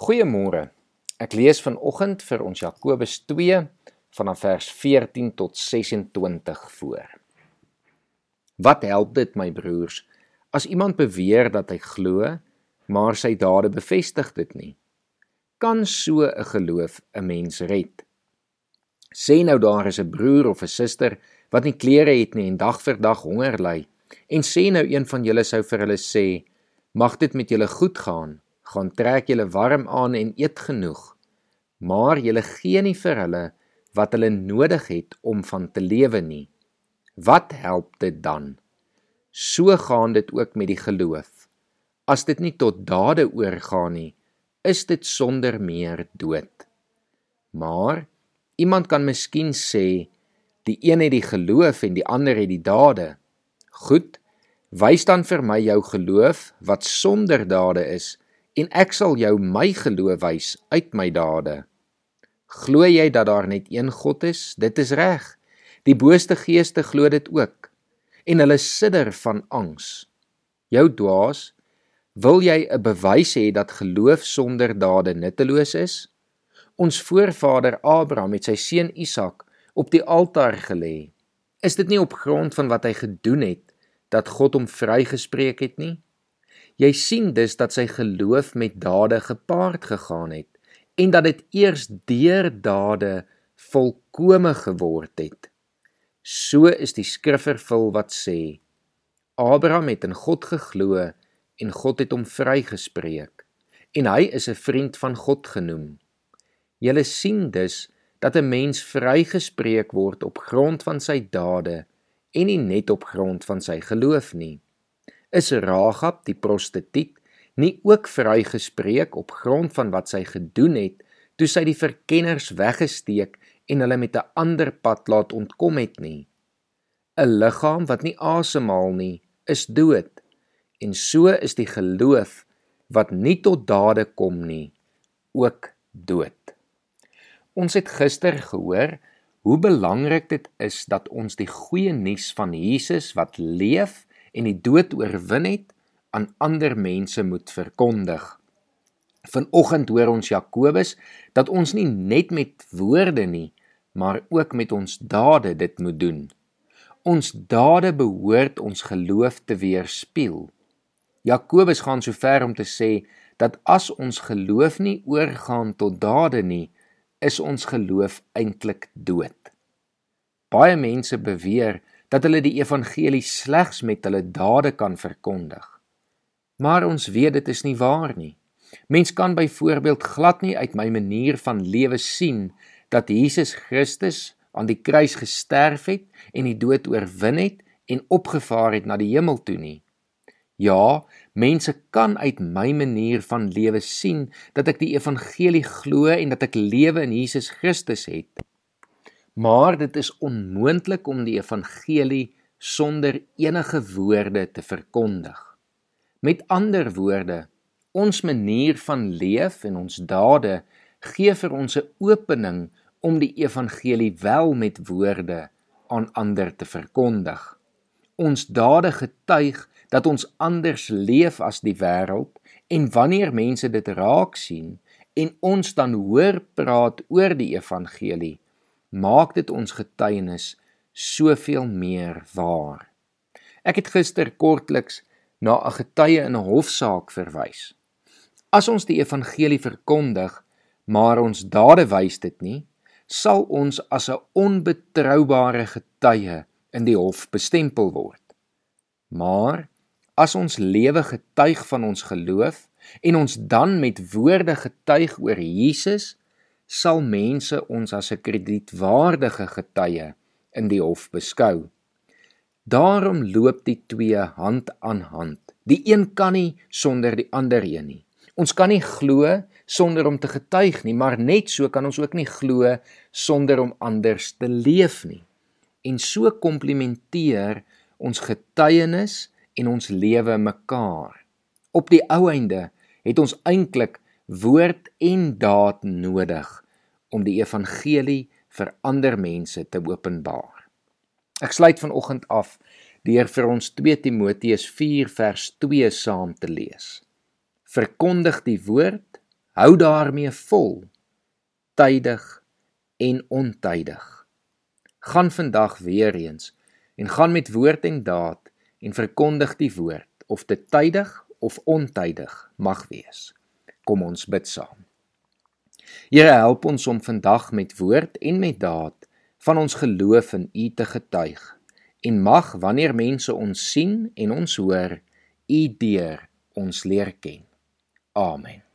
Goeiemôre. Ek lees vanoggend vir ons Jakobus 2 vanaf vers 14 tot 26 voor. Wat help dit my broers as iemand beweer dat hy glo, maar sy dade bevestig dit nie? Kan so 'n geloof 'n mens red? Sê nou daar is 'n broer of 'n suster wat nie klere het nie en dag vir dag honger ly en sê nou een van julle sou vir hulle sê, mag dit met julle goed gaan gaan trek julle warm aan en eet genoeg. Maar julle gee nie vir hulle wat hulle nodig het om van te lewe nie. Wat help dit dan? So gaan dit ook met die geloof. As dit nie tot dade oorgaan nie, is dit sonder meer dood. Maar iemand kan miskien sê die een het die geloof en die ander het die dade. Goed, wys dan vir my jou geloof wat sonder dade is en ek sal jou my geloof wys uit my dade. Glo jy dat daar net een God is? Dit is reg. Die booste geeste glo dit ook en hulle sidder van angs. Jou dwaas, wil jy 'n bewys hê dat geloof sonder dade nutteloos is? Ons voorvader Abraham het sy seun Isak op die altaar gelê. Is dit nie op grond van wat hy gedoen het dat God hom vrygespreek het nie? Jy sien dus dat sy geloof met dade gepaard gegaan het en dat dit eers deur dade volkome geword het. So is die skrif vervul wat sê: Abraham het in God geglo en God het hom vrygespreek en hy is 'n vriend van God genoem. Jy sien dus dat 'n mens vrygespreek word op grond van sy dade en nie net op grond van sy geloof nie is Ragab die prostituut nie ook vrygespreek op grond van wat sy gedoen het toe sy die verkenners weggesteek en hulle met 'n ander pad laat ontkom het nie. 'n liggaam wat nie asemhaal nie is dood. En so is die geloof wat nie tot dade kom nie ook dood. Ons het gister gehoor hoe belangrik dit is dat ons die goeie nuus van Jesus wat leef en die dood oorwin het aan ander mense moet verkondig. Vanoggend hoor ons Jakobus dat ons nie net met woorde nie, maar ook met ons dade dit moet doen. Ons dade behoort ons geloof te weerspieël. Jakobus gaan so ver om te sê dat as ons geloof nie oorgaan tot dade nie, is ons geloof eintlik dood. Baie mense beweer dat hulle die evangelie slegs met hulle dade kan verkondig. Maar ons weet dit is nie waar nie. Mens kan byvoorbeeld glad nie uit my manier van lewe sien dat Jesus Christus aan die kruis gesterf het en die dood oorwin het en opgevaar het na die hemel toe nie. Ja, mense kan uit my manier van lewe sien dat ek die evangelie glo en dat ek lewe in Jesus Christus het. Maar dit is onmoontlik om die evangelie sonder enige woorde te verkondig. Met ander woorde, ons manier van leef en ons dade gee vir ons 'n opening om die evangelie wel met woorde aan ander te verkondig. Ons dade getuig dat ons anders leef as die wêreld en wanneer mense dit raak sien en ons dan hoor praat oor die evangelie maak dit ons getuienis soveel meer waar. Ek het gister kortliks na 'n getuie in 'n hofsaak verwys. As ons die evangelie verkondig, maar ons dade wys dit nie, sal ons as 'n onbetroubare getuie in die hof bestempel word. Maar as ons lewe getuig van ons geloof en ons dan met woorde getuig oor Jesus sal mense ons as 'n kredietwaardige getuie in die hof beskou. Daarom loop die twee hand aan hand. Die een kan nie sonder die ander een nie. Ons kan nie glo sonder om te getuig nie, maar net so kan ons ook nie glo sonder om anders te leef nie. En so komplementeer ons getuienis en ons lewe mekaar. Op die ou einde het ons eintlik woord en daad nodig om die evangelie vir ander mense te openbaar. Ek sluit vanoggend af deur vir ons 2 Timoteus 4 vers 2 saam te lees. Verkondig die woord, Hou daarmee vol, tydig en ontydig. Gaan vandag weer eens en gaan met woord en daad en verkondig die woord of dit tydig of ontydig mag wees. Kom ons bid saam. Here help ons om vandag met woord en met daad van ons geloof in U te getuig en mag wanneer mense ons sien en ons hoor U deur ons leer ken. Amen.